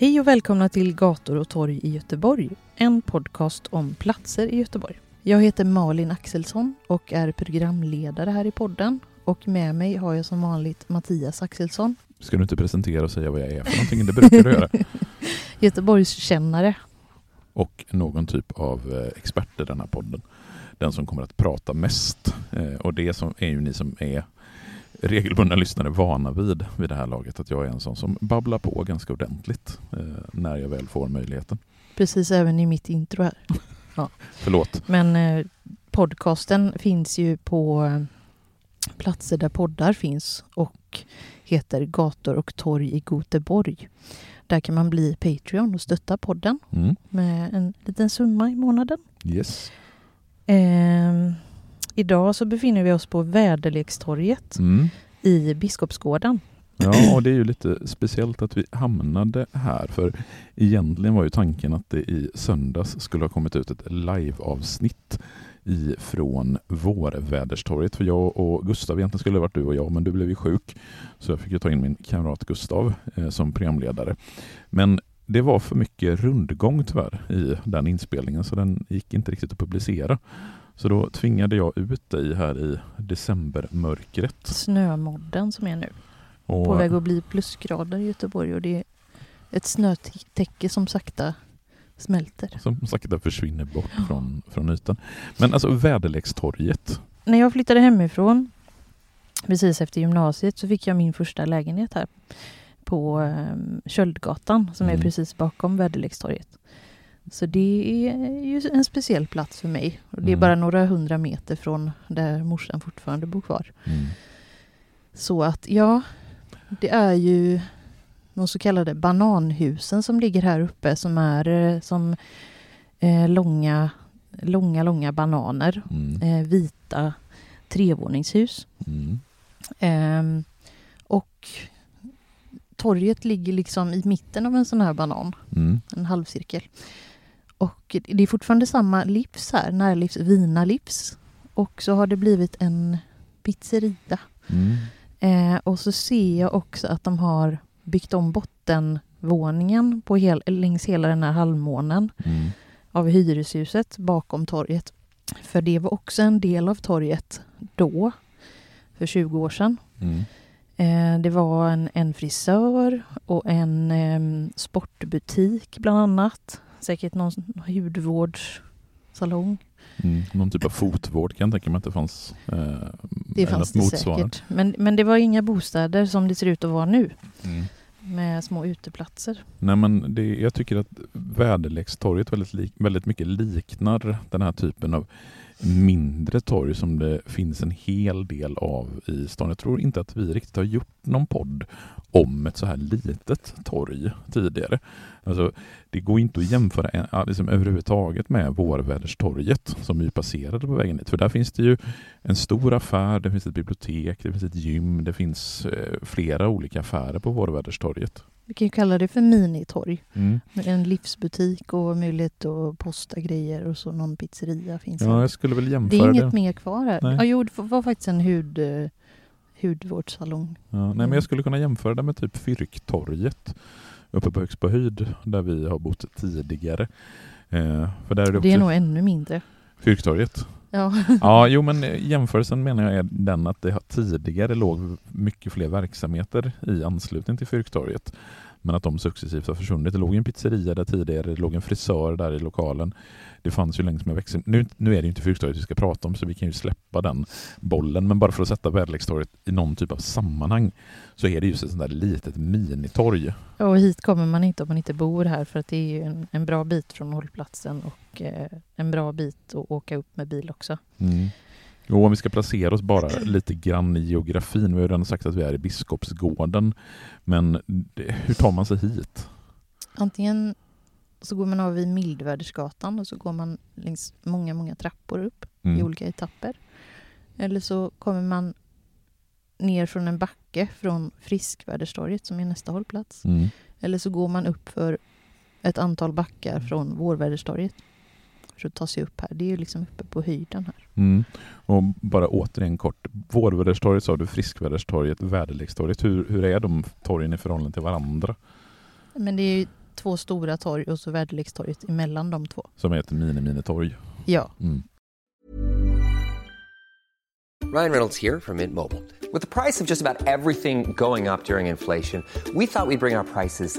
Hej och välkomna till Gator och torg i Göteborg, en podcast om platser i Göteborg. Jag heter Malin Axelsson och är programledare här i podden. Och med mig har jag som vanligt Mattias Axelsson. Ska du inte presentera och säga vad jag är för någonting? Det brukar du göra. Göteborgskännare. Och någon typ av eh, expert i den här podden. Den som kommer att prata mest. Eh, Och det som är ju ni som är regelbundna lyssnare vana vid vid det här laget. Att jag är en sån som babblar på ganska ordentligt eh, när jag väl får möjligheten. Precis även i mitt intro här. Förlåt. Men eh, podcasten finns ju på eh, platser där poddar finns och heter Gator och torg i Göteborg. Där kan man bli Patreon och stötta podden Mm. med en liten summa i månaden. Yes. Ehm, idag så befinner vi oss på Väderlekstorget Mm. i Biskopsgården. Ja, och det är ju lite speciellt att vi hamnade här. För egentligen var ju tanken att det i söndags skulle ha kommit ut ett liveavsnitt ifrån Vårväderstorget. För jag och Gustav, egentligen skulle det varit du och jag, men du blev ju sjuk. Så jag fick ju ta in min kamrat Gustav eh, som programledare. Men det var för mycket rundgång tyvärr i den inspelningen så den gick inte riktigt att publicera. Så då tvingade jag ut dig här i decembermörkret. Snömodden som är nu. Och, På väg att bli plusgrader i Göteborg och det är ett snötäcke som sakta smälter. som sakta försvinner bort från, från ytan. Men alltså Väderlekstorget. När jag flyttade hemifrån precis efter gymnasiet så fick jag min första lägenhet här på um, Köldgatan som Mm. är precis bakom Väderlekstorget. Så det är ju en speciell plats för mig. Och det är Mm. bara några hundra meter från där morsan fortfarande bor kvar. Mm. Så att ja, det är ju de så kallade bananhusen som ligger här uppe som är eh, som eh, långa, långa, långa bananer. Mm. Eh, vita trevåningshus. Ehm, och torget ligger liksom i mitten av en sån här banan, Mm. en halvcirkel. Och det är fortfarande samma livs här, närlivs, Vina livs. Och så har det blivit en pizzeria. Mm. Eh, och så ser jag också att de har byggt om bottenvåningen på hel, längs hela den här halvmånen Mm. av hyreshuset bakom torget. För det var också en del av torget då, för 20 år sedan. Mm. Eh, det var en, en frisör och en em, sportbutik bland annat. Säkert någon hudvårdssalong. Mm. Någon typ av fotvård kan jag tänka mig att det fanns. Eh, Det fanns det säkert. Men, men det var inga bostäder som det ser ut att vara nu. Mm. Med små uteplatser. Nej, men det, jag tycker att Väderlekstorget väldigt, lik, väldigt mycket liknar den här typen av mindre torg som det finns en hel del av i stan. Jag tror inte att vi riktigt har gjort någon podd om ett så här litet torg tidigare. Alltså, det går inte att jämföra en, liksom överhuvudtaget med Vårväderstorget som vi passerade på vägen dit. För där finns det ju en stor affär, det finns ett bibliotek, det finns ett gym, det finns eh, flera olika affärer på Vårväderstorget. Vi kan ju kalla det för minitorg. Mm. En livsbutik och möjlighet att posta grejer och så någon pizzeria finns Ja, jag skulle väl Det är jämföra inget det. mer kvar här. Nej. Ja, jo, det var faktiskt en hud, eh, hudvårdssalong. Ja, nej, men jag skulle kunna jämföra det med typ Fyrktorget uppe på Högsbo höjd där vi har bott tidigare. Eh, för där är det Det, är nog ännu mindre. Fyrktorget. Ja. Ja, jo men jämförelsen menar jag är den att det tidigare låg mycket fler verksamheter i anslutning till Fyrktorget. Men att de successivt har försvunnit. Det låg en pizzeria där tidigare, det låg en frisör där i lokalen. Det fanns ju längs med växeln. Nu, nu är det inte Fyrkstorget vi ska prata om så vi kan ju släppa den bollen. Men bara för att sätta Väderlekstorget i någon typ av sammanhang så är det just ett sånt där litet minitorg. Och hit kommer man inte om man inte bor här för att det är ju en, en bra bit från hållplatsen och eh, en bra bit att åka upp med bil också. Mm. Och om vi ska placera oss bara lite grann i geografin. Vi har ju redan sagt att vi är i Biskopsgården. Men det, hur tar man sig hit? Antingen så går man av vid Mildvädersgatan och så går man längs många, många trappor upp Mm. i olika etapper. Eller så kommer man ner från en backe från Friskväderstorget som är nästa hållplats. Mm. Eller så går man upp för ett antal backar från Vårväderstorget för att ta sig upp här. Det är ju liksom uppe på höjden här. Mm. Och bara återigen kort. Vårväderstorget sa du, Friskväderstorget, Väderlekstorget. Hur, hur är de torgen i förhållande till varandra? Men det är ju två stora torg och så Väderlekstorget emellan de två. Som ett mini-mini-torg. Ja, Mm. Ryan Reynolds here from Mint Mobile. With the price of just about everything going up during inflation, we thought we'd bring our prices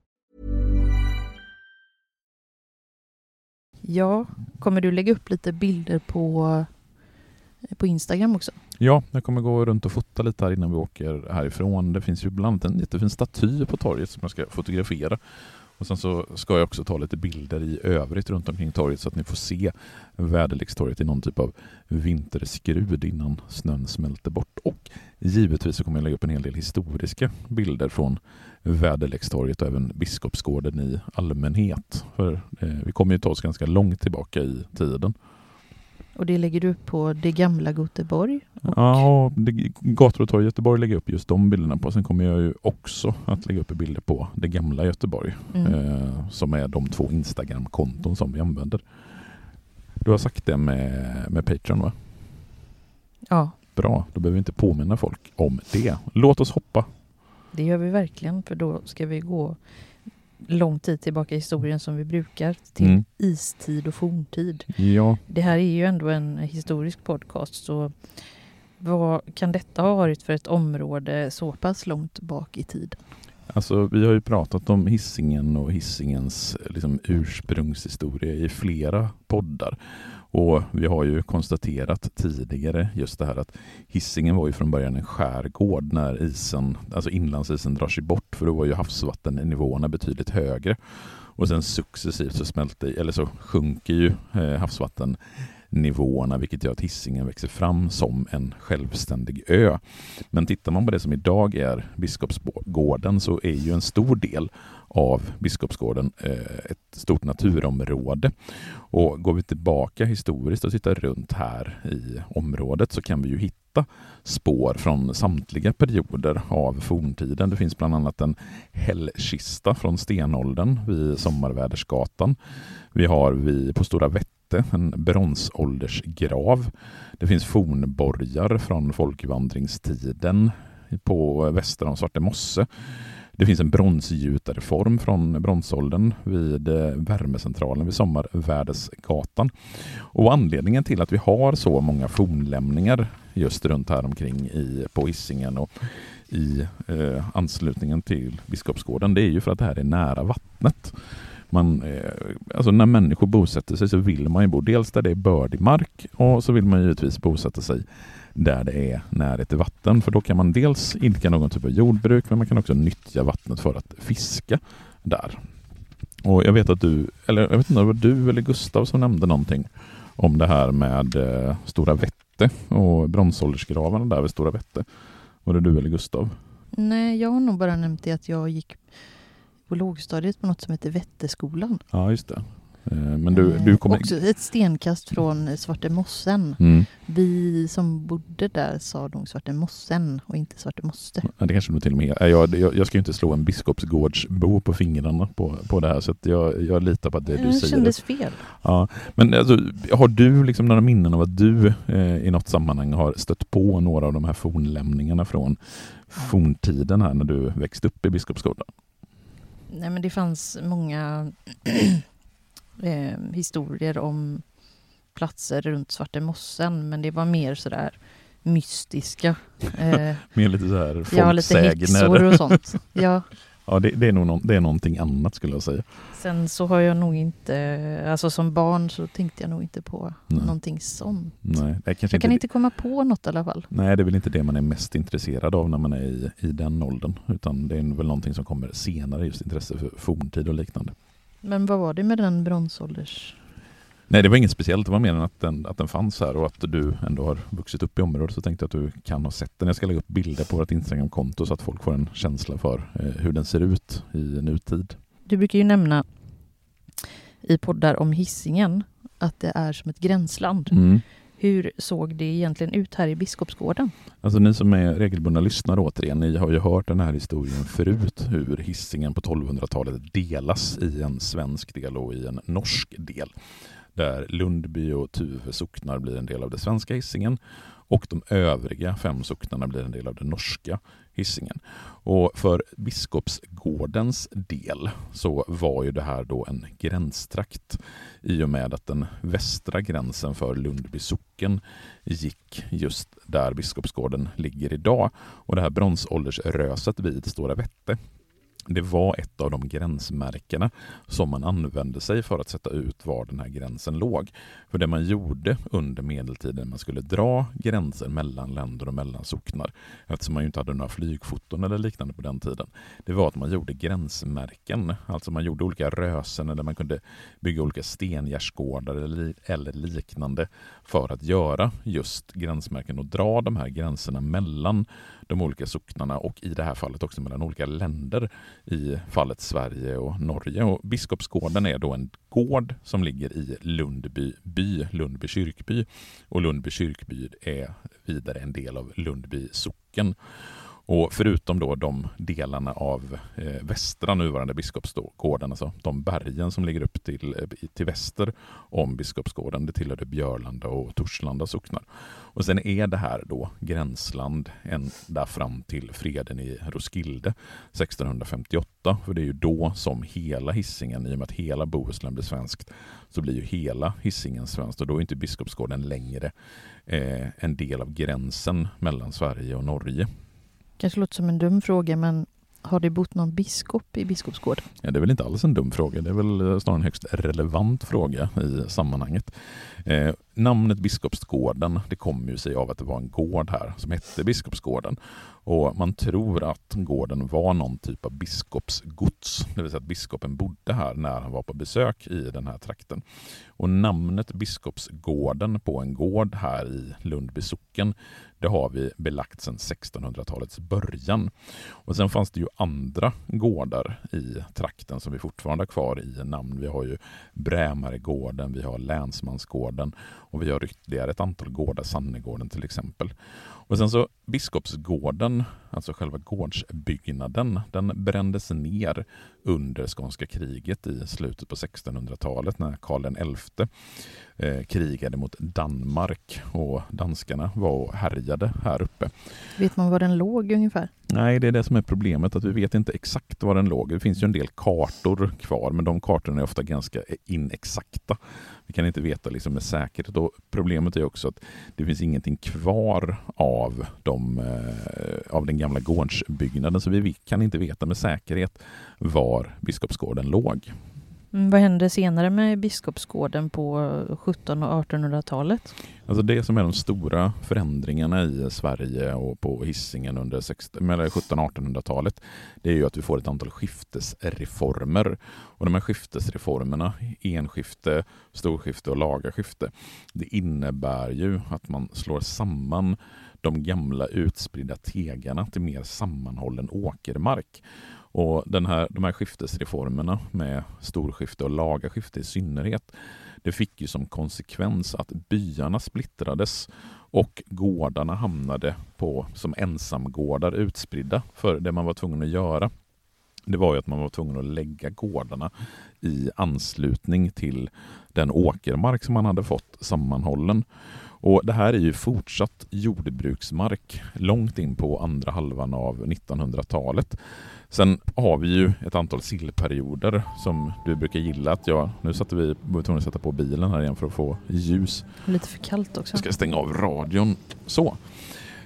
Ja. Kommer du lägga upp lite bilder på, eh, på Instagram också? Ja, jag kommer gå runt och fota lite här innan vi åker härifrån. Det finns ju bland annat en jättefin staty på torget som jag ska fotografera. Och sen så ska jag också ta lite bilder i övrigt runt omkring torget så att ni får se Väderlekstorget i någon typ av vinterskrud innan snön smälter bort. Och givetvis så kommer jag lägga upp en hel del historiska bilder från Väderlekstorget och även Biskopsgården i allmänhet. För eh, vi kommer ju ta oss ganska långt tillbaka i tiden. Och det lägger du upp på det gamla Göteborg. Och, Ja, det, gator och torg i Göteborg lägger jag upp just de bilderna på. Sen kommer jag ju också att lägga upp bilder på det gamla Göteborg. Mm. Eh, som är de två Instagram-konton som vi använder. Du har sagt det med, med Patreon va? Ja, Bra, då behöver vi inte påminna folk om det. Låt oss hoppa. Det gör vi verkligen för då ska vi gå lång tid tillbaka i historien som vi brukar till Mm. istid och forntid. Ja, Det här är ju ändå en historisk podcast så vad kan detta ha varit för ett område så pass långt bak i tiden? alltså vi har ju pratat om hissingen och hissingens liksom, ursprungshistoria i flera poddar. Och vi har ju konstaterat tidigare just det här att Hisingen var ju från början en skärgård när isen, alltså inlandsisen drar sig bort för då var ju havsvattennivåerna betydligt högre. Och sen successivt så smälter, eller så sjunker ju eh, nivåerna, vilket gör att Hisingen växer fram som en självständig ö. Men tittar man på det som idag är Biskopsgården så är ju en stor del av Biskopsgården eh, ett stort naturområde. Och går vi tillbaka historiskt och tittar runt här i området så kan vi ju hitta spår från samtliga perioder av forntiden. Det finns bland annat en hällkista från stenåldern vid Sommarvädersgatan. Vi har vi på Stora Vätte en bronsåldersgrav. Det finns fornborgar från folkvandringstiden på väster om Svarte mosse. Det finns en bronsgjutareform från bronsåldern vid eh, värmecentralen vid Sommarvärdesgatan. Och anledningen till att vi har så många fornlämningar just runt här omkring i, på Hisingen och i eh, anslutningen till Biskopsgården, det är ju för att det här är nära vattnet. Man, eh, alltså när människor bosätter sig så vill man ju bo dels där det är bördig mark och så vill man givetvis bosätta sig där det är närhet till vatten. För då kan man dels idka någon typ av jordbruk men man kan också nyttja vattnet för att fiska där. Och jag vet att du, eller jag vet inte om det var du eller Gustav som nämnde någonting om det här med eh, Stora Vätte och bronsåldersgravarna där vid Stora Vätte. Var det du eller Gustav? Nej, jag har nog bara nämnt det att jag gick på lågstadiet på något som heter Vätteskolan. Ja, just det. Eh, Men du, Eh, du kommer... Också ett stenkast från Svarte Mossen. Mm. Vi som bodde där sa nog Svarte Mossen och inte Svarte Moste. Ja, det kanske du till och med är. Jag, jag, jag ska ju inte slå en biskopsgårdsbo på fingrarna på, på det här så att jag, jag litar på att det du det säger. kändes fel. Ja, men alltså, har du liksom några minnen av att du eh, i något sammanhang har stött på några av de här fornlämningarna från forntiden här när du växte upp i Biskopsgården? Nej, men det fanns många eh, historier om platser runt Svarte Mossen, men det var mer sådär mystiska. Eh, Med lite så här ja, lite häxor folksägner. och sånt. Ja. Ja, det, det, är nog någon, det är någonting annat skulle jag säga. Sen så har jag nog inte, alltså som barn så tänkte jag nog inte på Nej. någonting sånt. Nej, Jag kan inte, inte komma på något i alla fall. nej, det är väl inte det man är mest intresserad av när man är i, i den åldern. Utan det är väl någonting som kommer senare, just intresse för forntid och liknande. Men vad var det med den bronsålders... Nej, det var inget speciellt. Det var mer än att den, att den fanns här och att du ändå har vuxit upp i området. Så tänkte jag att du kan ha sett den. Jag ska lägga upp bilder på vårt Instagramkonto så att folk får en känsla för eh, hur den ser ut i nutid. Du brukar ju nämna i poddar om hissingen att det är som ett gränsland. Mm. Hur såg det egentligen ut här i Biskopsgården? Alltså ni som är regelbundna lyssnare återigen, ni har ju hört den här historien förut hur hissingen på 1200-talet delas i en svensk del och i en norsk del. Där Lundby och Tuve socknar blir en del av det svenska hissingen och de övriga fem socknarna blir en del av det norska hissingen. Och för Biskopsgårdens del så var ju det här då en gränstrakt i och med att den västra gränsen för Lundby socken gick just där Biskopsgården ligger idag. Och det här bronsåldersröset vid Stora Vätte det var ett av de gränsmärkena som man använde sig för att sätta ut var den här gränsen låg. För det man gjorde under medeltiden, man skulle dra gränser mellan länder och mellan socknar, eftersom man ju inte hade några flygfoton eller liknande på den tiden, det var att man gjorde gränsmärken. Alltså man gjorde olika rösen eller man kunde bygga olika stengärdsgårdar eller, eller liknande för att göra just gränsmärken och dra de här gränserna mellan de olika socknarna och i det här fallet också mellan olika länder i fallet Sverige och Norge. Och Biskopsgården är då en gård som ligger i Lundby by, Lundby kyrkby. Och Lundby kyrkby är vidare en del av Lundby socken. Och förutom då de delarna av eh, västra nuvarande Biskopsgården, alltså de bergen som ligger upp till, eh, till väster om Biskopsgården, det tillhörde Björlanda och Torslanda socknar. Och sen är det här då gränsland ända fram till freden i Roskilde 1658. För det är ju då som hela hissingen i och med att hela Bohuslän blir svenskt, så blir ju hela hissingen svenskt och då är inte Biskopsgården längre eh, en del av gränsen mellan Sverige och Norge. Kanske låter som en dum fråga, men har det bott någon biskop i Biskopsgården? Ja, det är väl inte alls en dum fråga. Det är väl eh, snarare en högst relevant fråga i sammanhanget. Eh, namnet Biskopsgården det kommer ju sig av att det var en gård här som hette Biskopsgården. Och man tror att gården var någon typ av biskopsgods, det vill säga att biskopen bodde här när han var på besök i den här trakten. Och namnet Biskopsgården på en gård här i Lundby socken, det har vi belagt sedan 1600-talets början. Och sen fanns det ju andra gårdar i trakten som vi fortfarande har kvar i namn. Vi har ju Brämaregården, vi har Länsmansgården och vi har ytterligare ett antal gårdar, Sannegården till exempel. Och sen så Biskopsgården, alltså själva gårdsbyggnaden, den brändes ner under skånska kriget i slutet på 1600-talet när Karl XI eh, krigade mot Danmark och danskarna var och härjade här uppe. Vet man var den låg ungefär? Nej, det är det som är problemet, att vi vet inte exakt var den låg. Det finns ju en del kartor kvar, men de kartorna är ofta ganska inexakta. Vi kan inte veta liksom med säkerhet. Och problemet är också att det finns ingenting kvar av, de, eh, av den gamla gårdsbyggnaden, så vi kan inte veta med säkerhet var Biskopsgården låg. Mm, vad hände senare med Biskopsgården på 1700 och 1800-talet? Alltså det som är de stora förändringarna i Sverige och på Hisingen under 1700-1800-talet det är ju att vi får ett antal skiftesreformer. Och de här skiftesreformerna, enskifte, storskifte och lagarskifte, det innebär ju att man slår samman de gamla utspridda tegarna till mer sammanhållen åkermark. Och den här, de här skiftesreformerna med storskifte och laga skifte i synnerhet, det fick ju som konsekvens att byarna splittrades och gårdarna hamnade på som ensamgårdar utspridda. För det man var tvungen att göra det var ju att man var tvungen att lägga gårdarna i anslutning till den åkermark som man hade fått sammanhållen. Och Det här är ju fortsatt jordbruksmark långt in på andra halvan av 1900-talet. Sen har vi ju ett antal sillperioder som du brukar gilla. Att jag, nu satte vi, var tvungna att sätta på bilen här igen för att få ljus. Lite för kallt också. Jag ska stänga av radion. Så.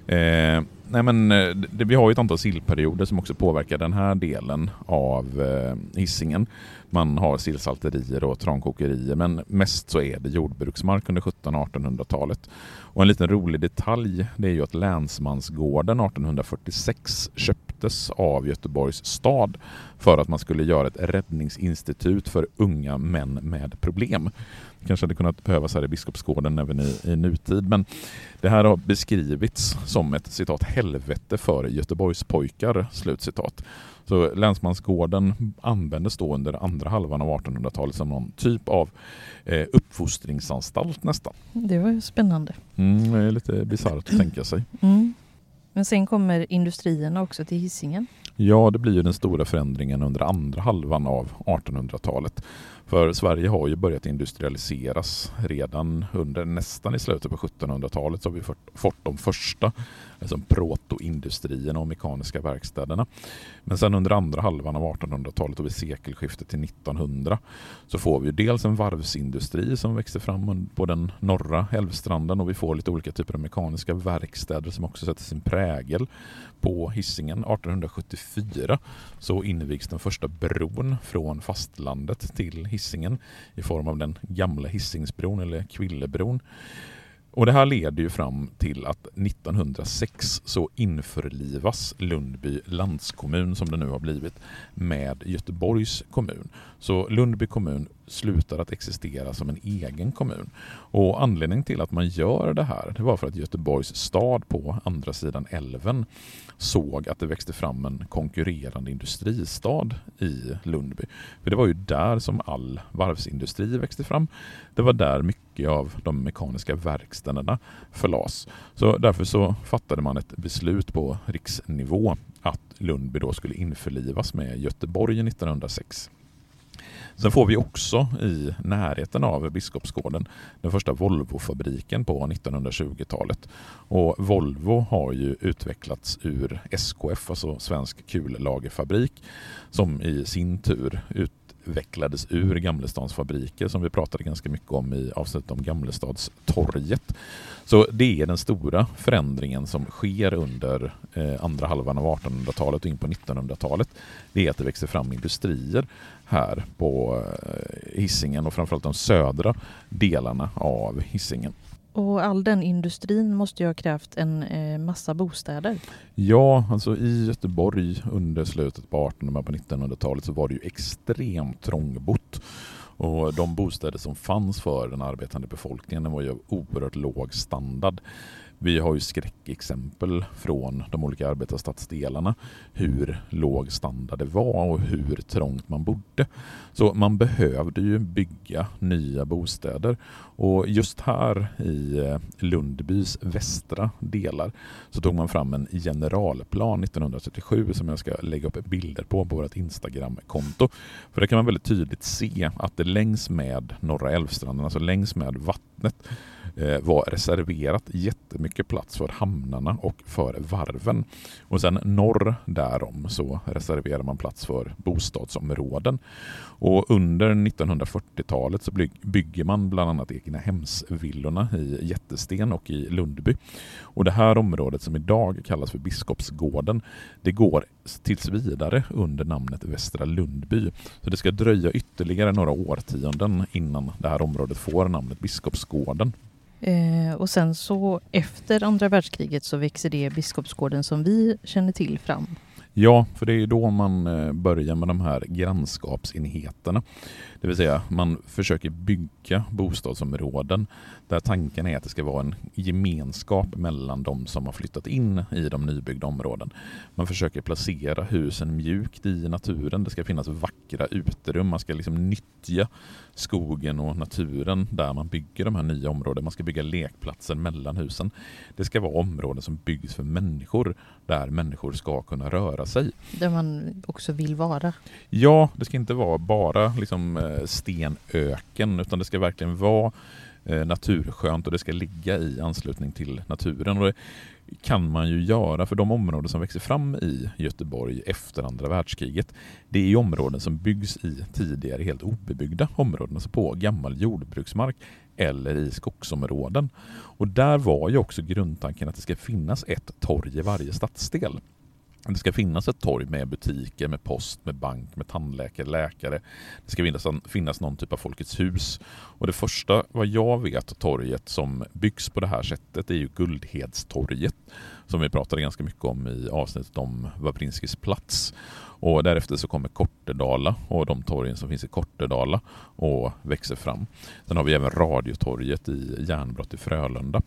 Eh, nej men, eh, det, vi har ju ett antal sillperioder som också påverkar den här delen av eh, hissingen. Man har sillsalterier och trankokerier men mest så är det jordbruksmark under 1700-1800-talet. Och en liten rolig detalj det är ju att Länsmansgården 1846 köptes av Göteborgs stad för att man skulle göra ett räddningsinstitut för unga män med problem kanske hade kunnat behövas här i Biskopsgården även i, i nutid. Men det här har beskrivits som ett citat helvete för Göteborgspojkar. Slutcitat. Så Länsmansgården användes då under andra halvan av 1800-talet som någon typ av eh, uppfostringsanstalt nästan. Det var ju spännande. Mm, det är lite bisarrt att tänka sig. Mm. Men sen kommer industrierna också till hissingen. Ja, det blir ju den stora förändringen under andra halvan av 1800-talet. För Sverige har ju börjat industrialiseras redan under nästan i slutet på 1700-talet så har vi fått de första alltså protoindustrierna och mekaniska verkstäderna. Men sen under andra halvan av 1800-talet och vid sekelskiftet till 1900 så får vi dels en varvsindustri som växer fram på den norra älvstranden och vi får lite olika typer av mekaniska verkstäder som också sätter sin prägel på hissingen 1874 så invigs den första bron från fastlandet till hissingen i form av den gamla Hisingsbron eller Kvillebron. Och Det här leder ju fram till att 1906 så införlivas Lundby landskommun som det nu har blivit med Göteborgs kommun. Så Lundby kommun slutar att existera som en egen kommun. Och Anledningen till att man gör det här det var för att Göteborgs stad på andra sidan älven såg att det växte fram en konkurrerande industristad i Lundby. För Det var ju där som all varvsindustri växte fram. Det var där mycket av de mekaniska verkstäderna förlades. Så därför så fattade man ett beslut på riksnivå att Lundby då skulle införlivas med Göteborg 1906. Sen får vi också i närheten av Biskopsgården den första Volvofabriken på 1920-talet. Och Volvo har ju utvecklats ur SKF, alltså Svensk kullagerfabrik, som i sin tur utvecklades ur Gamlestans fabriker som vi pratade ganska mycket om i avsnittet om Gamlestadstorget. Så det är den stora förändringen som sker under eh, andra halvan av 1800-talet och in på 1900-talet. Det är att det växer fram industrier här på eh, Hisingen och framförallt de södra delarna av Hisingen. Och all den industrin måste ju ha krävt en eh, massa bostäder. Ja, alltså i Göteborg under slutet på 1800 och 1900-talet så var det ju extremt trångbott. Och de bostäder som fanns för den arbetande befolkningen var ju av oerhört låg standard. Vi har ju skräckexempel från de olika arbetarstadsdelarna hur låg standard det var och hur trångt man bodde. Så man behövde ju bygga nya bostäder och just här i eh, Lundbys västra delar så tog man fram en generalplan 1937 som jag ska lägga upp bilder på på vårt Instagramkonto. För där kan man väldigt tydligt se att det längs med Norra Älvstranden, alltså längs med vattnet eh, var reserverat jättemycket plats för hamnarna och för varven. Och sen norr därom så reserverar man plats för bostadsområden. Och under 1940-talet så bygger man bland annat egna hemsvillorna i Jättesten och i Lundby. Och det här området som idag kallas för Biskopsgården, det går tills vidare under namnet Västra Lundby. Så det ska dröja ytterligare några årtionden innan det här området får namnet Biskopsgården. Eh, och sen så efter andra världskriget så växer det Biskopsgården som vi känner till fram. Ja, för det är då man eh, börjar med de här grannskapsenheterna. Det vill säga man försöker bygga bostadsområden där tanken är att det ska vara en gemenskap mellan de som har flyttat in i de nybyggda områden. Man försöker placera husen mjukt i naturen. Det ska finnas vackra uterum. Man ska liksom nyttja skogen och naturen där man bygger de här nya områdena. Man ska bygga lekplatser mellan husen. Det ska vara områden som byggs för människor där människor ska kunna röra sig. Där man också vill vara. Ja, det ska inte vara bara liksom eh, stenöken utan det ska verkligen vara eh, naturskönt och det ska ligga i anslutning till naturen. Och det kan man ju göra för de områden som växer fram i Göteborg efter andra världskriget det är områden som byggs i tidigare helt obebyggda områden, alltså på gammal jordbruksmark eller i skogsområden. Och där var ju också grundtanken att det ska finnas ett torg i varje stadsdel. Det ska finnas ett torg med butiker, med post, med bank, med tandläkare, läkare. Det ska finnas, finnas någon typ av Folkets hus. Och det första, vad jag vet, torget som byggs på det här sättet är ju Guldhedstorget som vi pratade ganska mycket om i avsnittet om Wawrinskis plats. Och därefter så kommer Kortedala och de torgen som finns i Kortedala och växer fram. Sen har vi även Radiotorget i Järnbrott i Frölunda.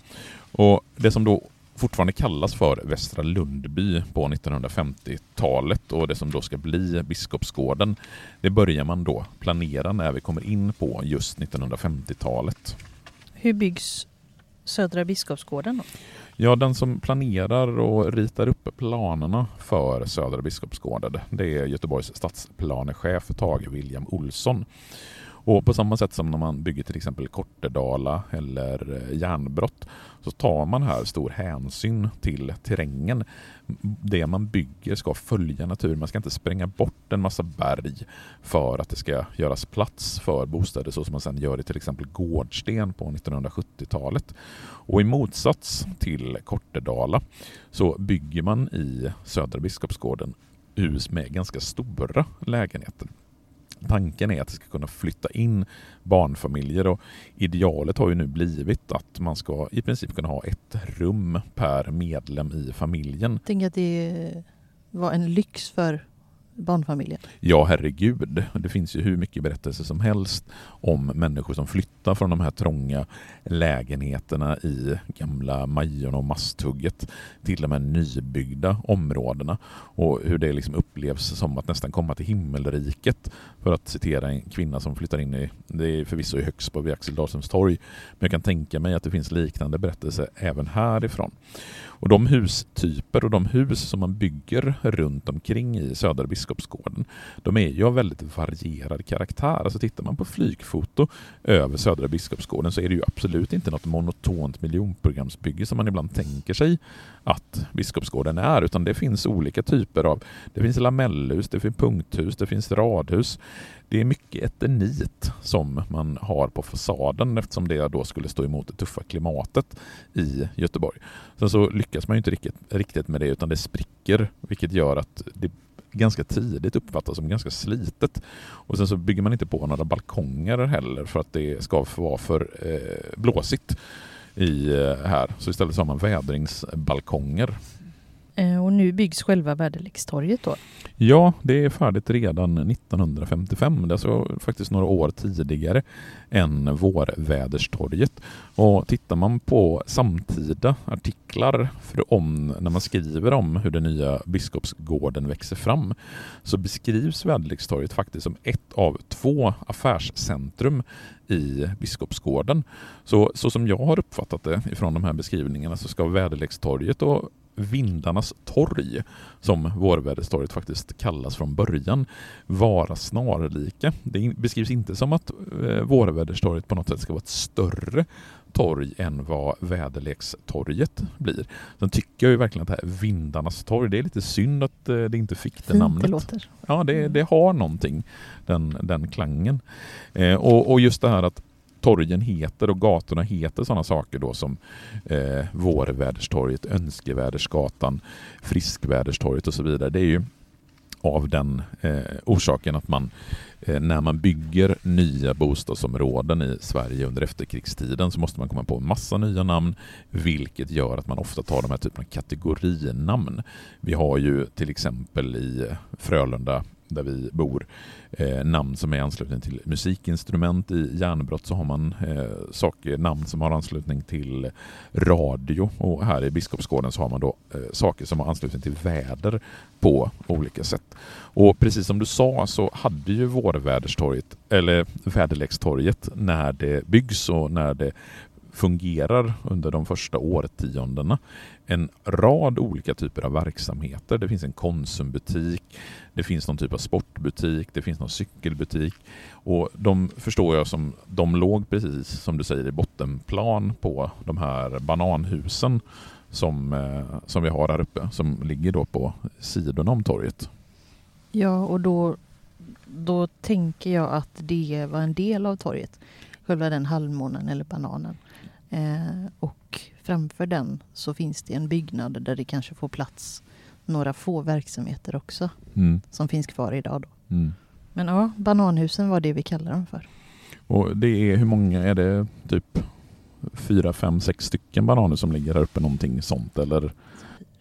Och det som då fortfarande kallas för Västra Lundby på 1950-talet och det som då ska bli Biskopsgården. Det börjar man då planera när vi kommer in på just 1950-talet. Hur byggs Södra Biskopsgården? Då? Ja, den som planerar och ritar upp planerna för Södra Biskopsgården det är Göteborgs stadsplanechef Tage William Olsson. Och på samma sätt som när man bygger till exempel Kortedala eller eh, Järnbrott så tar man här stor hänsyn till terrängen. Det man bygger ska följa naturen. Man ska inte spränga bort en massa berg för att det ska göras plats för bostäder så som man sedan gör i till exempel Gårdsten på 1970-talet. Och i motsats till Kortedala så bygger man i Södra Biskopsgården hus med ganska stora lägenheter. Tanken är att det ska kunna flytta in barnfamiljer och idealet har ju nu blivit att man ska i princip kunna ha ett rum per medlem i familjen. Jag tänker att det var en lyx för barnfamiljen? Ja, herregud. Det finns ju hur mycket berättelser som helst om människor som flyttar från de här trånga lägenheterna i gamla Majorna och Masthugget till de här nybyggda områdena och hur det liksom upplevs som att nästan komma till himmelriket för att citera en kvinna som flyttar in i, det är förvisso i Högsbo vid Axel Dahlströms torg, men jag kan tänka mig att det finns liknande berättelser även härifrån. Och de hustyper och de hus som man bygger runt omkring i Södra Biskopsgården, de är ju av väldigt varierad karaktär. Alltså tittar man på flygfoto över Södra Biskopsgården så är det ju absolut inte något monotont miljonprogramsbygge som man ibland tänker sig att Biskopsgården är, utan det finns olika typer av, det finns lamellhus, det finns punkthus, det finns radhus, det är mycket eternit som man har på fasaden eftersom det då skulle stå emot det tuffa klimatet i Göteborg. Sen så lyckas man inte riktigt, riktigt med det utan det spricker vilket gör att det ganska tidigt uppfattas som ganska slitet. Och sen så bygger man inte på några balkonger heller för att det ska vara för eh, blåsigt i, eh, här. Så istället så har man vädringsbalkonger Eh, och nu byggs själva Väderlekstorget då? Ja, det är färdigt redan 1955. Det är alltså faktiskt några år tidigare än Vårväderstorget. Och tittar man på samtida artiklar för om, när man skriver om hur den nya Biskopsgården växer fram så beskrivs Väderlekstorget faktiskt som ett av två affärscentrum i Biskopsgården. Så, så som jag har uppfattat det ifrån de här beskrivningarna så ska Väderlekstorget och Vindarnas torg, som Vårväderstorget faktiskt kallas från början, vara snarlika. Det beskrivs inte som att eh, Vårväderstorget på något sätt ska vara ett större torg än vad Väderlekstorget blir. Sen tycker jag ju verkligen att det här Vindarnas torg, det är lite synd att eh, det inte fick det Fint namnet. det låter. Ja, det, det har någonting, den, den klangen. Eh, och, och just det här att torgen heter och gatorna heter sådana saker då som eh, Vårväderstorget, Önskevädersgatan, Friskväderstorget och så vidare. Det är ju av den eh, orsaken att man eh, när man bygger nya bostadsområden i Sverige under efterkrigstiden så måste man komma på massa nya namn vilket gör att man ofta tar de här typen av kategorinamn. Vi har ju till exempel i Frölunda där vi bor eh, namn som är anslutning till musikinstrument. I järnbrott så har man eh, saker, namn som har anslutning till radio och här i Biskopsgården så har man då eh, saker som har anslutning till väder på olika sätt. Och precis som du sa så hade ju Vårväderstorget, eller Väderlekstorget, när det byggs och när det fungerar under de första årtiondena en rad olika typer av verksamheter. Det finns en Konsumbutik, det finns någon typ av sportbutik, det finns någon cykelbutik och de förstår jag som de låg precis som du säger i bottenplan på de här bananhusen som, eh, som vi har här uppe som ligger då på sidorna om torget. Ja, och då, då tänker jag att det var en del av torget. Själva den halvmånen eller bananen. Eh, och framför den så finns det en byggnad där det kanske får plats några få verksamheter också. Mm. Som finns kvar idag då. Mm. Men ja, bananhusen var det vi kallar dem för. Och det är hur många är det? Typ fyra, fem, sex stycken bananer som ligger här uppe, någonting sånt eller?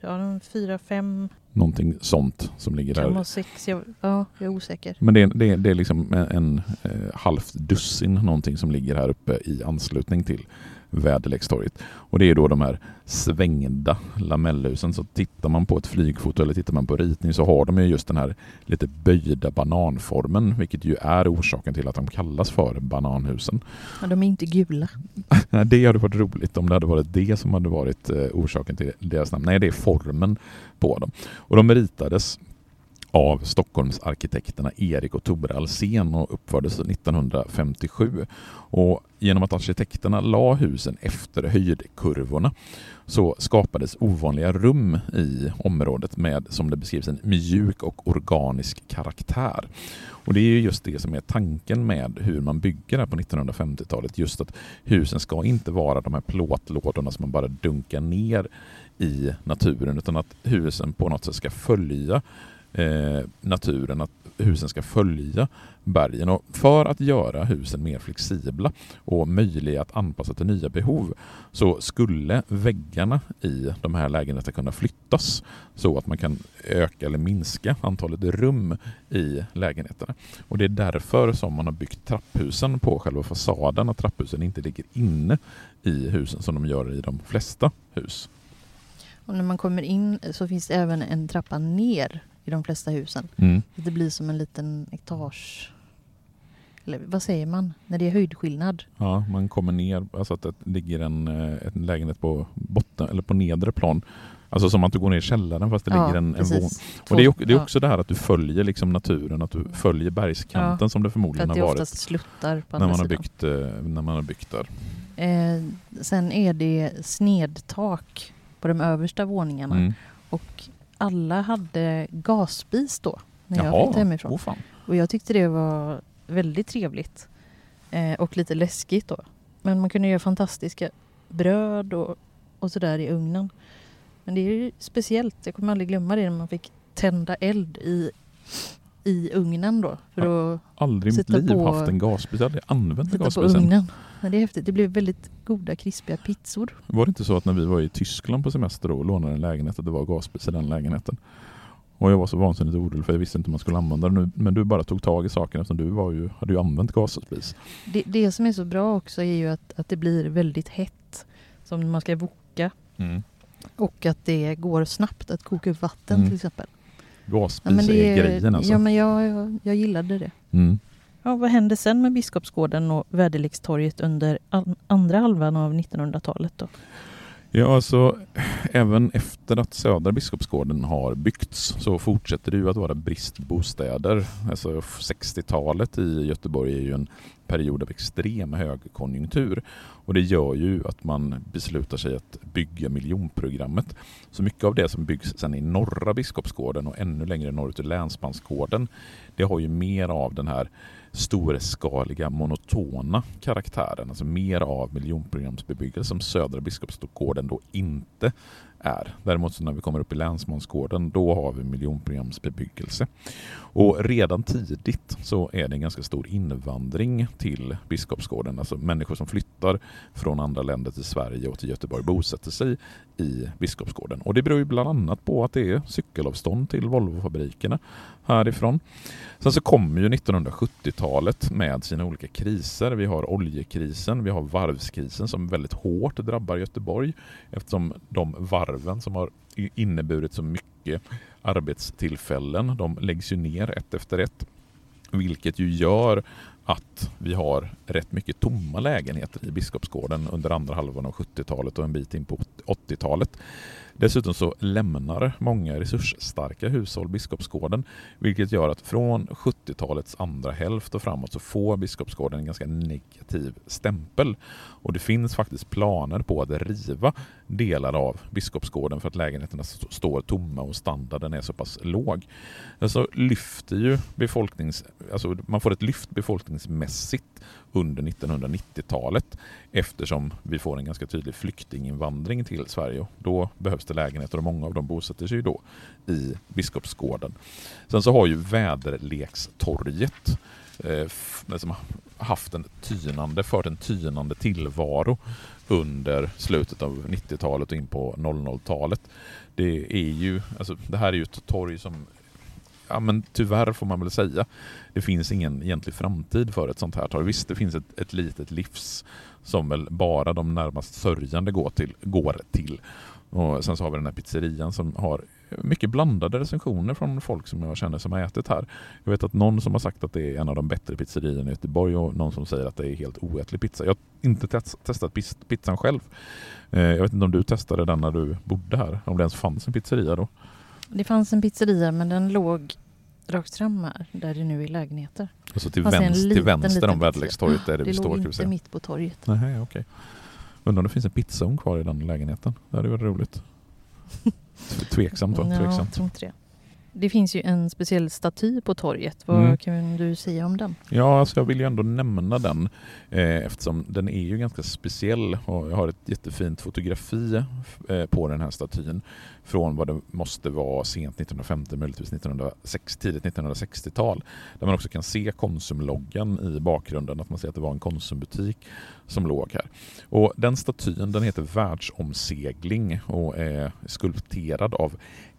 Ja, fyra, fem, Någonting sånt som ligger kan här. vara sex. Jag, ja, jag är osäker. Men det är, det, det är liksom en, en eh, halvt dussin någonting som ligger här uppe i anslutning till Väderlekstorget. Och det är då de här svängda lamellhusen. Så tittar man på ett flygfoto eller tittar man på ritning så har de ju just den här lite böjda bananformen, vilket ju är orsaken till att de kallas för bananhusen. Ja, de är inte gula. Det hade varit roligt om det hade varit det som hade varit eh, orsaken till deras namn. Nej, det är formen på dem. Och de ritades av Stockholmsarkitekterna Erik och Tore Alsen och uppfördes 1957. Och genom att arkitekterna la husen efter höjdkurvorna så skapades ovanliga rum i området med, som det beskrivs, en mjuk och organisk karaktär. Och det är just det som är tanken med hur man bygger här på 1950-talet. Just att husen ska inte vara de här plåtlådorna som man bara dunkar ner i naturen utan att husen på något sätt ska följa eh, naturen, att husen ska följa bergen. Och för att göra husen mer flexibla och möjliga att anpassa till nya behov så skulle väggarna i de här lägenheterna kunna flyttas så att man kan öka eller minska antalet rum i lägenheterna. Och Det är därför som man har byggt trapphusen på själva fasaden, att trapphusen inte ligger inne i husen som de gör i de flesta hus. Och när man kommer in så finns det även en trappa ner i de flesta husen. Mm. Det blir som en liten etage. Eller vad säger man? När det är höjdskillnad. Ja, man kommer ner, alltså att det ligger en, eh, en lägenhet på botten eller på nedre plan. Alltså som att du går ner i källaren fast det ligger en, en våning. Och det är, också- det är också det här att du följer liksom naturen, att du följer bergskanten Ja, som det För förmodligen att det har är varit oftast sluttar på när man, har sidan. byggt, eh, när man har byggt där. Eh, sen är det snedtak på de översta våningarna. Mm. Och alla hade gasspis då, när jag flyttade hemifrån. Åh, fan. Och jag tyckte det var väldigt trevligt. Eh, och lite läskigt då. Men man kunde göra fantastiska bröd och, och sådär i ugnen. Men det är ju speciellt. Jag kommer aldrig glömma det när man fick tända eld i, i ugnen då. För att Aldrig i mitt liv på- haft en gasspis. Jag har aldrig använt en på ugnen. Men det är häftigt. Det blev väldigt goda krispiga pizzor. Var det inte så att när vi var i Tyskland på semester och lånade en lägenhet att det var gasspis i den lägenheten? Och jag var så vansinnigt orolig för jag visste inte om man skulle använda den. Men du bara tog tag i saken eftersom du var ju, hade ju använt gasspis. Det, det som är så bra också är ju att, att det blir väldigt hett. Som när man ska woka. Mm. Och att det går snabbt att koka upp vatten Mm. till exempel. Gasspis är, grejen alltså. Ja, men jag, jag, jag gillade det. Mm. Ja, vad hände sen med Biskopsgården och Väderlekstorget under an- andra halvan av 1900-talet då? Ja, alltså även efter att Södra Biskopsgården har byggts så fortsätter det ju att vara brist på bostäder. Alltså 60-talet i Göteborg är ju en period av extrem högkonjunktur och det gör ju att man beslutar sig att bygga miljonprogrammet. Så mycket av det som byggs sen i norra Biskopsgården och ännu längre norrut i Länsmansgården, det har ju mer av den här storskaliga monotona karaktären, alltså mer av miljonprogramsbebyggelse som Södra Biskopsgården då inte är. Däremot så när vi kommer upp i Länsmansgården då har vi miljonprogramsbebyggelse. Och redan tidigt så är det en ganska stor invandring till Biskopsgården. Alltså människor som flyttar från andra länder till Sverige och till Göteborg bosätter sig i Biskopsgården. Och det beror ju bland annat på att det är cykelavstånd till Volvofabrikerna härifrån. Sen så kommer ju 1970-talet med sina olika kriser. Vi har oljekrisen, vi har varvskrisen som väldigt hårt drabbar Göteborg eftersom de varv varven som har inneburit så mycket arbetstillfällen, de läggs ju ner ett efter ett. Vilket ju gör att vi har rätt mycket tomma lägenheter i Biskopsgården under andra halvan av 70-talet och en bit in på 80-talet. Dessutom så lämnar många resursstarka hushåll Biskopsgården vilket gör att från 70-talets andra hälft och framåt så får Biskopsgården en ganska negativ stämpel. Och det finns faktiskt planer på att riva delar av Biskopsgården för att lägenheterna står tomma och standarden är så pass låg. Alltså lyfter ju befolknings, alltså man får ett lyft befolkningsmässigt under 1990-talet eftersom vi får en ganska tydlig flyktinginvandring till Sverige. Då behövs det lägenheter och många av dem bosätter sig då i Biskopsgården. Sen så har ju Väderlekstorget eh, liksom haft en tynande, fört en tynande tillvaro under slutet av 90-talet och in på 00-talet. Det är ju, alltså det här är ju ett torg som ja, men tyvärr får man väl säga, det finns ingen egentlig framtid för ett sånt här torg. Visst, det finns ett, ett litet livs som väl bara de närmast sörjande går till. Går till. Och sen så har vi den här pizzerian som har mycket blandade recensioner från folk som jag känner som har ätit här. Jag vet att någon som har sagt att det är en av de bättre pizzerierna i Göteborg och någon som säger att det är helt oätlig pizza. Jag har inte testat pizzan själv. Eh, jag vet inte om du testade den när du bodde här, om det ens fanns en pizzeria då? Det fanns en pizzeria men den låg rakt fram här, där det nu är lägenheter. Alltså till, vänster, liten, till vänster om Väderlekstorget där det, vi står? Det låg inte mitt på torget. Nej, okay. Undrar om det finns en pizzaugn kvar i den lägenheten? Det hade varit roligt. Tveksamt va? Ja, jag tror inte det. Det finns ju en speciell staty på torget. Vad mm. kan du säga om den? Ja, alltså jag vill ju ändå nämna den eh, eftersom den är ju ganska speciell och jag har ett jättefint fotografi eh, på den här statyn från vad det måste vara sent 1950, möjligtvis 1960, tidigt 1960-tal. Där man också kan se Konsumloggan i bakgrunden, att man ser att det var en Konsumbutik som låg här. Och den statyn den heter Världsomsegling och är skulpterad av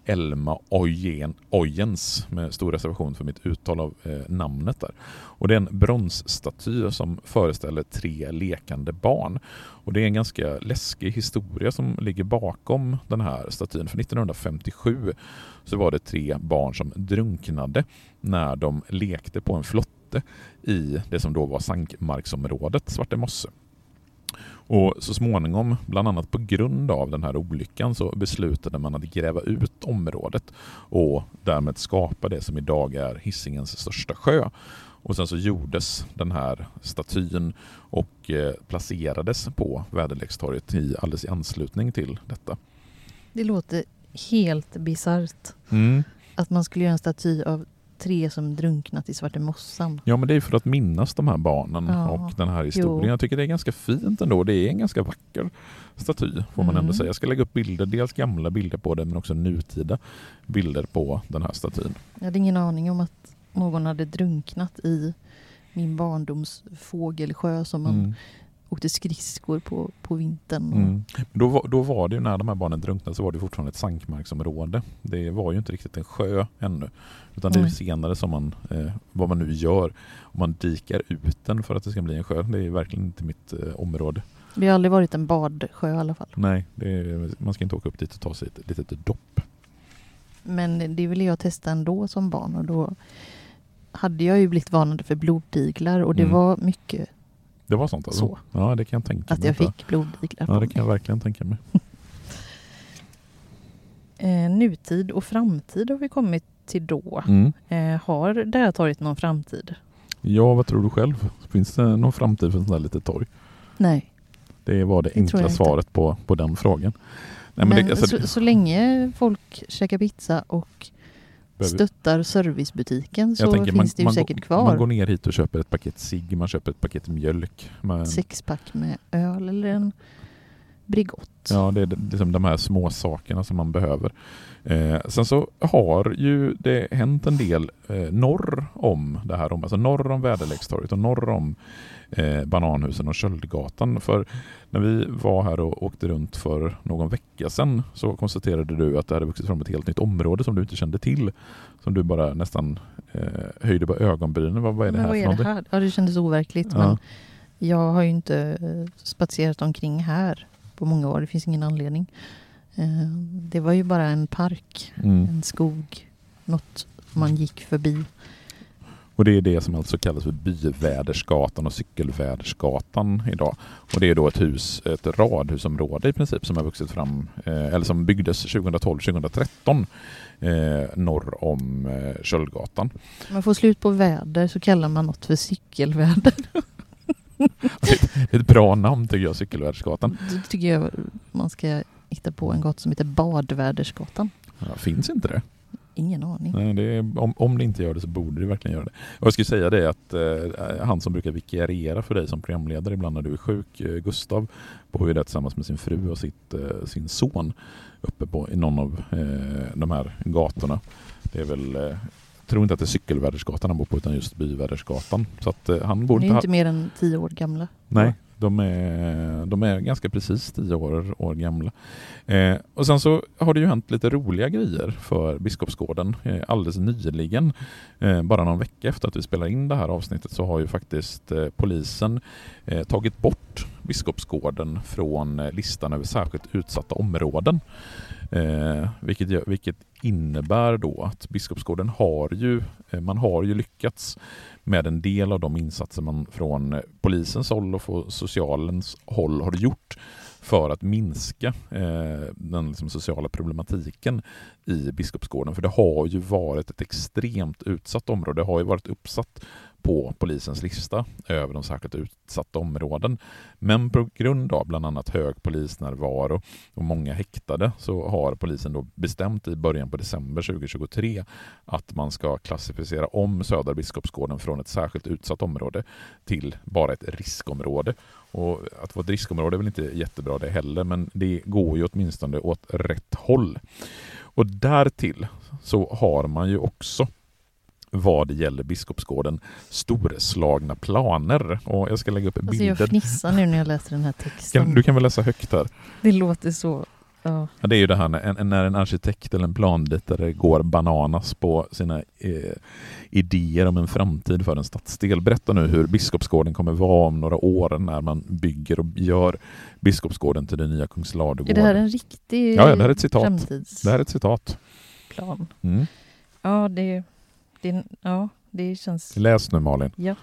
Elma Ojen, Ojens med stor reservation för mitt uttal av eh, namnet där. Och det är en bronsstaty som föreställer tre lekande barn. Och det är en ganska läskig historia som ligger bakom den här statyn. För 1957 så var det tre barn som drunknade när de lekte på en flotte i det som då var sankmarksområdet Svartemosse. Och så småningom, bland annat på grund av den här olyckan, så beslutade man att gräva ut området och därmed skapa det som idag är Hisingens största sjö. Och sen så gjordes den här statyn och eh, placerades på Väderlekstorget i, alldeles i anslutning till detta. Det låter helt bisarrt mm. att man skulle göra en staty av tre som drunknat i Svarte Mossan. Ja, men det är för att minnas de här barnen ja. och den här historien. Jo. Jag tycker det är ganska fint ändå. Det är en ganska vacker staty får man mm. ändå säga. Jag ska lägga upp bilder, dels gamla bilder på den men också nutida bilder på den här statyn. Jag hade ingen aning om att någon hade drunknat i min barndoms fågelsjö som man mm åkte skridskor på, på vintern. Mm. Då, var, då var det ju när de här barnen drunknade så var det fortfarande ett sankmarksområde. Det var ju inte riktigt en sjö ännu. Utan det är senare som man, eh, vad man nu gör. Om man dikar ut den för att det ska bli en sjö. Det är verkligen inte mitt eh, område. Det har aldrig varit en badsjö i alla fall. Nej, är, man ska inte åka upp dit och ta sig ett litet dopp. Men det ville jag testa ändå som barn och då hade jag ju blivit varnad för blodiglar och det mm. var mycket det var sånt alltså? Så. Ja, det kan jag tänka mig. Att jag fick blodiglar Ja, det kan jag verkligen tänka mig. eh, nutid och framtid har vi kommit till då. Mm. Eh, har det här torget någon framtid? Ja, vad tror du själv? Finns det någon framtid för ett sånt här litet torg? Nej. Det var det, det enkla svaret på, på den frågan. Nej, men, men det, alltså, så, så, länge folk käkar pizza och stöttar servicebutiken så tänker, finns man, det ju man säkert kvar. Man går ner hit och köper ett paket cigg, man köper ett paket mjölk. Man... Sexpack med öl eller en Bregott. Ja, det är liksom de här små sakerna som man behöver. Eh, sen så har ju det hänt en del eh, norr om det här, alltså norr om Väderlekstorget och norr om eh, Bananhusen och Köldgatan. För när vi var här och åkte runt för någon vecka sedan så konstaterade du att det hade vuxit fram ett helt nytt område som du inte kände till. Som du bara nästan eh, höjde på ögonbrynen. Vad, vad är det här vad för är någonting? det här? Ja, det kändes overkligt. Ja. Men jag har ju inte eh, spatserat omkring här på många år. Det finns ingen anledning. Eh, Det var ju bara en park, Mm. en skog, något man gick förbi. Och det är det som alltså kallas för Byvädersgatan och Cykelvädersgatan idag. Och det är då ett hus, ett radhusområde i princip som har vuxit fram, eh, eller som byggdes 2012-2013 eh, norr om eh, Köldgatan. Om man får slut på väder så kallar man något för cykelväder. Det är ett bra namn tycker jag, Cykelvädersgatan. Då tycker jag man ska hitta på en gata som heter Badvädersgatan. Ja, finns inte det? Ingen aning. Nej, det är, om, om det inte gör det så borde det verkligen göra det. Och jag skulle säga det att eh, han som brukar vikariera för dig som programledare ibland när du är sjuk, eh, Gustav, bor ju där tillsammans med sin fru och sitt, eh, sin son uppe på, i någon av eh, de här gatorna. Det är väl, eh, jag tror inte att det är Cykelvädersgatan han bor på utan just Byvädersgatan. Så att eh, han bor är inte inte mer än tio år gamla. Nej, de är, de är ganska precis tio år, år gamla. Eh, och sen så har det ju hänt lite roliga grejer för Biskopsgården eh, alldeles nyligen. Eh, bara någon vecka efter att vi spelar in det här avsnittet så har ju faktiskt eh, polisen eh, tagit bort Biskopsgården från eh, listan över särskilt utsatta områden. Eh, vilket, vilket innebär då att Biskopsgården har ju, eh, man har ju lyckats med en del av de insatser man från polisens håll och från socialens håll har gjort för att minska eh, den liksom, sociala problematiken i Biskopsgården. För det har ju varit ett extremt utsatt område. Det har ju varit uppsatt på polisens lista över de särskilt utsatta områden. Men på grund av bland annat hög polisnärvaro och många häktade så har polisen då bestämt i början på december 2023 att man ska klassificera om Södra Biskopsgården från ett särskilt utsatt område till bara ett riskområde. Och att vara ett riskområde är väl inte jättebra det heller, men det går ju åtminstone åt rätt håll. Och därtill så har man ju också vad det gäller Biskopsgården storslagna planer. Och jag ska lägga upp Alltså bilder. jag fnissar nu när jag läser den här texten. Kan, du kan väl läsa högt här? Det låter så... Ja. Ja, det är ju det här när en, när en arkitekt eller en planritare går bananas på sina eh, idéer om en framtid för en stadsdel. Berätta nu hur Biskopsgården kommer vara om några år när man bygger och gör Biskopsgården till den nya Är Kungsladugården. det här en riktig Ja, ja, det här är ett citat. framtidsplan? Det här är ett citat. Mm. Ja, det, det, ja, det känns... Läs nu Malin. Ja.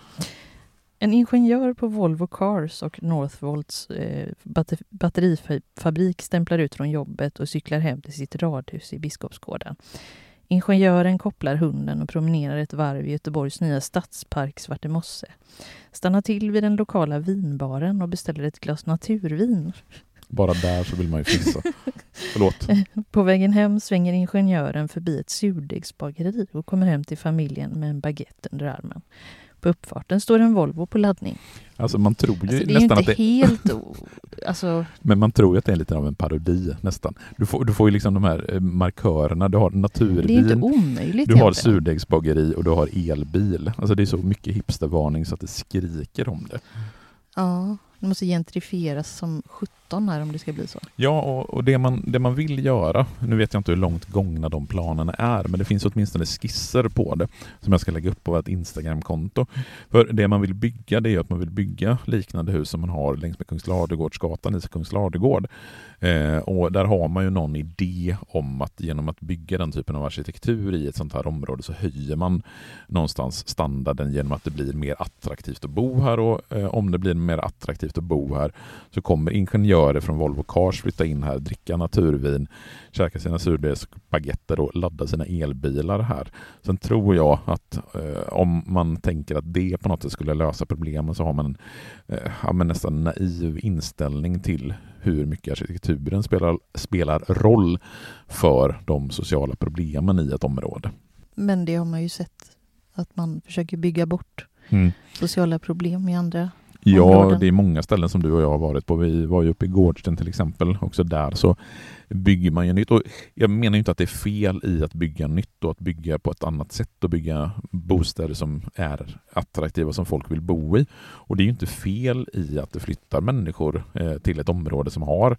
En ingenjör på Volvo Cars och Northvolts eh, batter, batterifabrik stämplar ut från jobbet och cyklar hem till sitt radhus i Biskopsgården. Ingenjören kopplar hunden och promenerar ett varv i Göteborgs nya stadspark Svartemosse. Stannar till vid den lokala vinbaren och beställer ett glas naturvin. Bara där så vill man ju fissa. Förlåt. På vägen hem svänger ingenjören förbi ett surdegsbageri och kommer hem till familjen med en baguette under armen. På uppfarten står en Volvo på laddning. Alltså man tror ju Alltså, det är ju nästan inte att det helt... o- Alltså, Men man tror ju att det är lite av en parodi nästan. Du får, du får ju liksom de här eh, markörerna. Du har det är inte naturvin, omöjligt du har surdegsbageri och du har elbil. Alltså det är så mycket hipstervarning så att det skriker om det. Ja, det måste gentrifieras som 17 här om det ska bli så. Ja, och, och det, man, det man vill göra, nu vet jag inte hur långt gångna de planerna är, men det finns åtminstone skisser på det som jag ska lägga upp på vårt Instagramkonto. För det man vill bygga, det är att man vill bygga liknande hus som man har längs med Kungsladugårdsgatan i Kungsladugård. Eh, och där har man ju någon idé om att genom att bygga den typen av arkitektur i ett sånt här område så höjer man någonstans standarden genom att det blir mer attraktivt att bo här och eh, om det blir mer attraktivt att bo här så kommer ingenjörer från Volvo Cars flytta in här, dricka naturvin, käka sina surdegsbaguetter och ladda sina elbilar här. Sen tror jag att eh, om man tänker att det på något sätt skulle lösa problemen så har man en eh, nästan naiv inställning till hur mycket arkitekturen spelar, spelar roll för de sociala problemen i ett område. Men det har man ju sett att man försöker bygga bort sociala problem i andra Ja, områden? det är många ställen som du och jag har varit på. Vi var ju uppe i Gårdsten till exempel. Också där så bygger man ju nytt. Och jag menar inte att det är fel i att bygga nytt och att bygga på ett annat sätt och bygga bostäder som är attraktiva som folk vill bo i. Och det är ju inte fel i att det flyttar människor eh, till ett område som har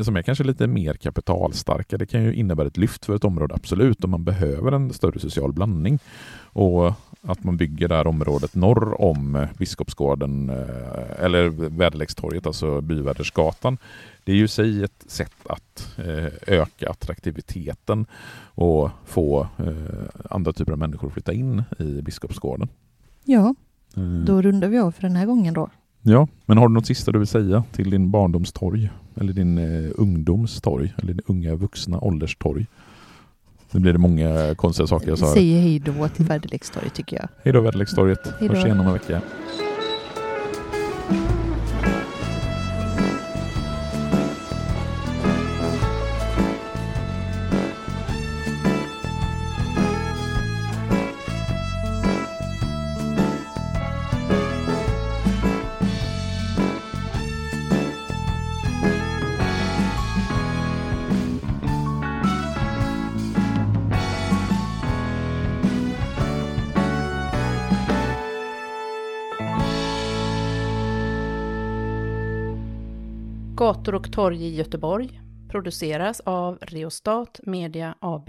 som är kanske lite mer kapitalstarka. Det kan ju innebära ett lyft för ett område, absolut, och man behöver en större social blandning. Och att man bygger det här området norr om Biskopsgården eh, eller Väderlekstorget, alltså Byvärdersgatan. Det är ju i sig ett sätt att eh, öka attraktiviteten och få eh, andra typer av människor att flytta in i Biskopsgården. Ja, Eh, då rundar vi av för den här gången då. Ja, men har du något sista du vill säga till din barndomstorg? Eller din eh, ungdomstorg? Eller din unga vuxna ålderstorg? Nu blir det många konstiga saker jag sa. säger hej då till Väderlekstorget tycker jag. Hej då Väderlekstorget. Hörs igen om en vecka. Torg i Göteborg produceras av Reostat Media AB.